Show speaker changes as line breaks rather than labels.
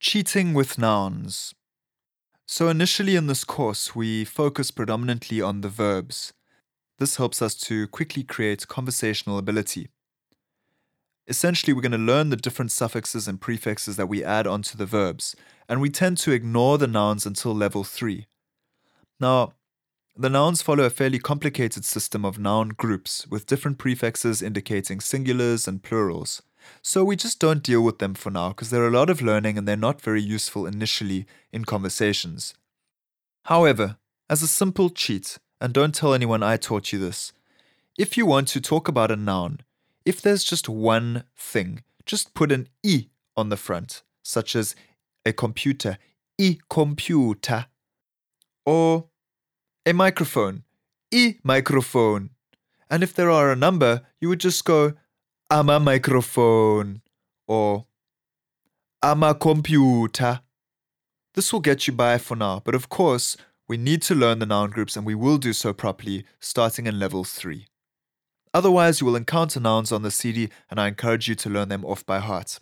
Cheating with nouns. So, initially in this course, we focus predominantly on the verbs. This helps us to quickly create conversational ability. Essentially, we're going to learn the different suffixes and prefixes that we add onto the verbs, and we tend to ignore the nouns until level 3. Now, the nouns follow a fairly complicated system of noun groups with different prefixes indicating singulars and plurals. So we just don't deal with them for now because they're a lot of learning and they're not very useful initially in conversations. However, as a simple cheat, and don't tell anyone I taught you this, if you want to talk about a noun, if there's just one thing, just put an e on the front, such as a computer, e computer, or a microphone, e microphone. And if there are a number, you would just go ama-microphone or ama-computer. This will get you by for now, but of course, we need to learn the noun groups and we will do so properly starting in level 3. Otherwise, you will encounter nouns on the CD and I encourage you to learn them off by heart.